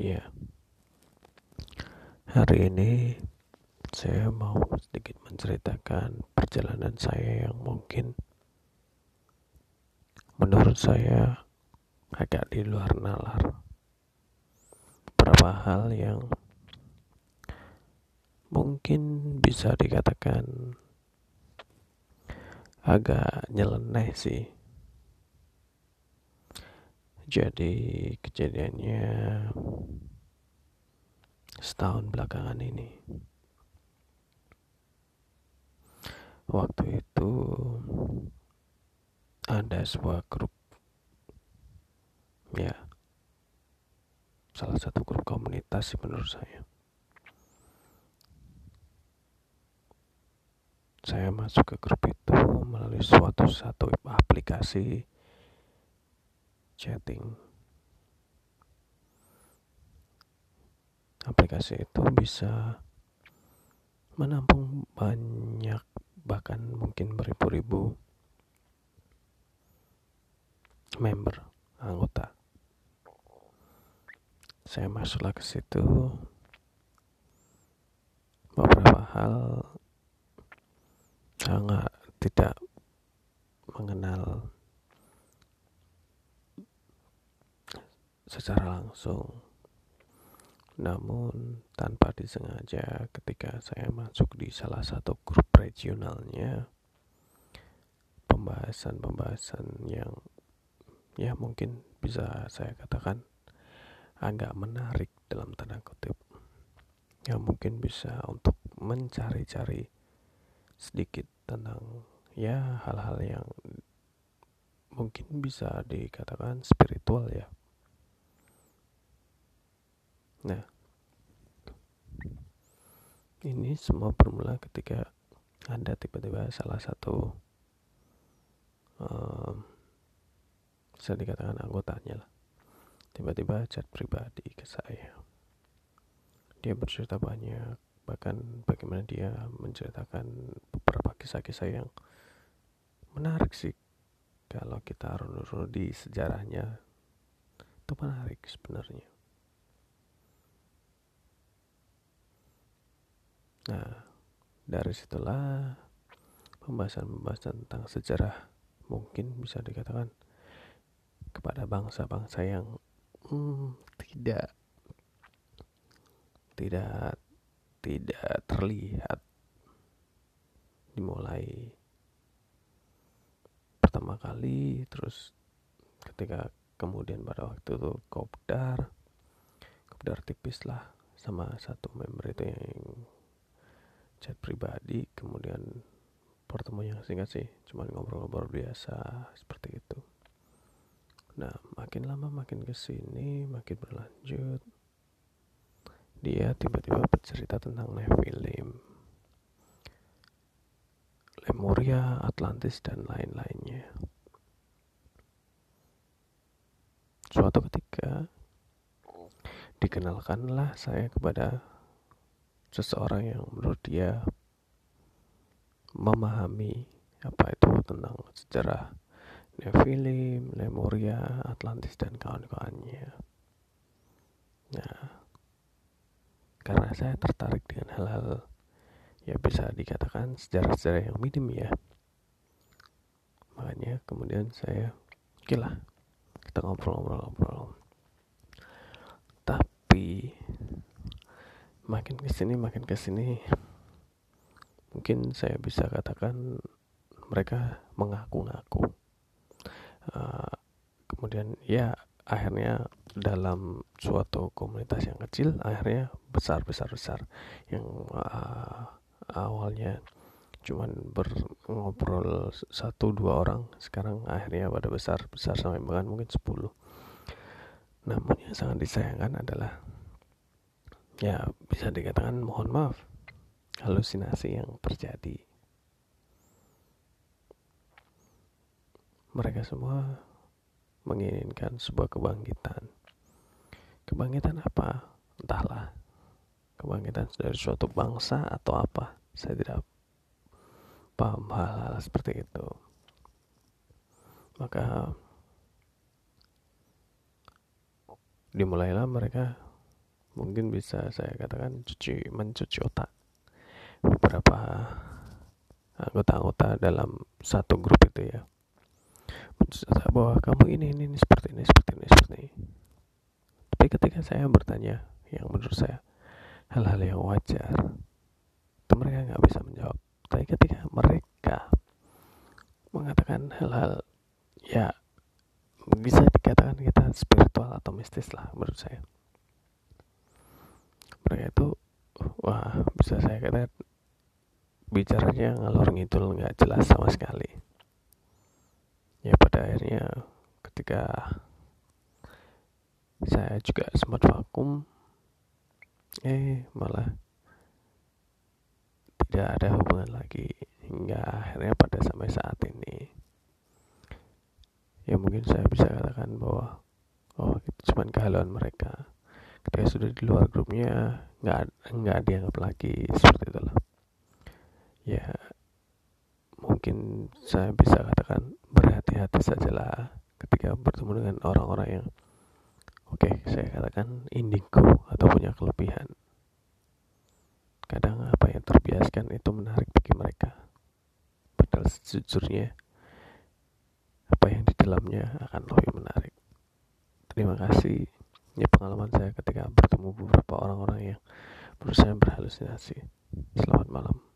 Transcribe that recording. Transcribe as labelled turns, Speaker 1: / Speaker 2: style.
Speaker 1: Ya, hari ini saya mau sedikit menceritakan perjalanan saya yang mungkin menurut saya agak di luar nalar. Beberapa hal yang mungkin bisa dikatakan agak nyeleneh sih. Jadi kejadiannya setahun belakangan ini. Waktu itu ada sebuah grup ya salah satu grup komunitas sih menurut saya saya masuk ke grup itu melalui suatu satu aplikasi chatting. Aplikasi itu bisa menampung banyak bahkan mungkin beribu-ribu member anggota. Saya masuklah ke situ. Beberapa hal sangat tidak mengenal secara langsung. Namun tanpa disengaja ketika saya masuk di salah satu grup regionalnya pembahasan-pembahasan yang ya mungkin bisa saya katakan agak menarik dalam tanda kutip. Yang mungkin bisa untuk mencari-cari sedikit tentang ya hal-hal yang mungkin bisa dikatakan spiritual ya Nah, ini semua bermula ketika ada tiba-tiba salah satu um, bisa dikatakan anggotanya lah tiba-tiba chat pribadi ke saya. Dia bercerita banyak bahkan bagaimana dia menceritakan beberapa kisah-kisah yang menarik sih. Kalau kita runut di sejarahnya itu menarik sebenarnya Nah, dari situlah pembahasan-pembahasan tentang sejarah mungkin bisa dikatakan kepada bangsa-bangsa yang hmm, tidak tidak tidak terlihat dimulai pertama kali terus ketika kemudian pada waktu itu kopdar kopdar tipis lah sama satu member itu yang chat pribadi kemudian pertemuan yang singkat sih cuma ngobrol-ngobrol biasa seperti itu. Nah makin lama makin ke sini makin berlanjut. Dia tiba-tiba bercerita tentang Nephilim Lemuria, Atlantis dan lain-lainnya. Suatu ketika dikenalkanlah saya kepada seseorang yang menurut dia memahami apa itu tentang sejarah Nephilim, Lemuria, Atlantis dan kawan-kawannya. Nah, karena saya tertarik dengan hal-hal ya bisa dikatakan sejarah-sejarah yang minim ya. Makanya kemudian saya oke lah kita ngobrol-ngobrol-ngobrol. Tapi makin ke sini makin ke sini mungkin saya bisa katakan mereka mengaku-ngaku. Uh, kemudian ya akhirnya dalam suatu komunitas yang kecil akhirnya besar besar besar yang uh, awalnya cuman berngobrol satu dua orang sekarang akhirnya pada besar besar sampai bahkan mungkin sepuluh. Namun yang sangat disayangkan adalah ya bisa dikatakan mohon maaf. Halusinasi yang terjadi. Mereka semua menginginkan sebuah kebangkitan. Kebangkitan apa? Entahlah. Kebangkitan dari suatu bangsa atau apa? Saya tidak paham hal-hal seperti itu. Maka dimulailah mereka mungkin bisa saya katakan cuci mencuci otak beberapa anggota-anggota dalam satu grup itu ya. Mencuci otak bahwa kamu ini, ini ini seperti ini seperti ini seperti ini. Tapi ketika saya bertanya yang menurut saya hal-hal yang wajar itu mereka nggak bisa menjawab. Tapi ketika mereka mengatakan hal-hal ya bisa dikatakan kita spiritual atau mistis lah menurut saya mereka itu saya katakan bicaranya ngalor ngidul nggak jelas sama sekali. Ya pada akhirnya ketika saya juga sempat vakum eh malah tidak ada hubungan lagi hingga akhirnya pada sampai saat ini. Ya mungkin saya bisa katakan bahwa oh itu cuma kehaluan mereka. Ketika sudah di luar grupnya nggak nggak dianggap lagi seperti itulah ya mungkin saya bisa katakan berhati-hati sajalah ketika bertemu dengan orang-orang yang oke okay, saya katakan indigo atau punya kelebihan. Kadang apa yang terbiaskan itu menarik bagi mereka. Padahal sejujurnya apa yang di dalamnya akan lebih menarik. Terima kasih. Ini pengalaman saya ketika bertemu beberapa orang-orang yang berusaha berhalusinasi. Selamat malam.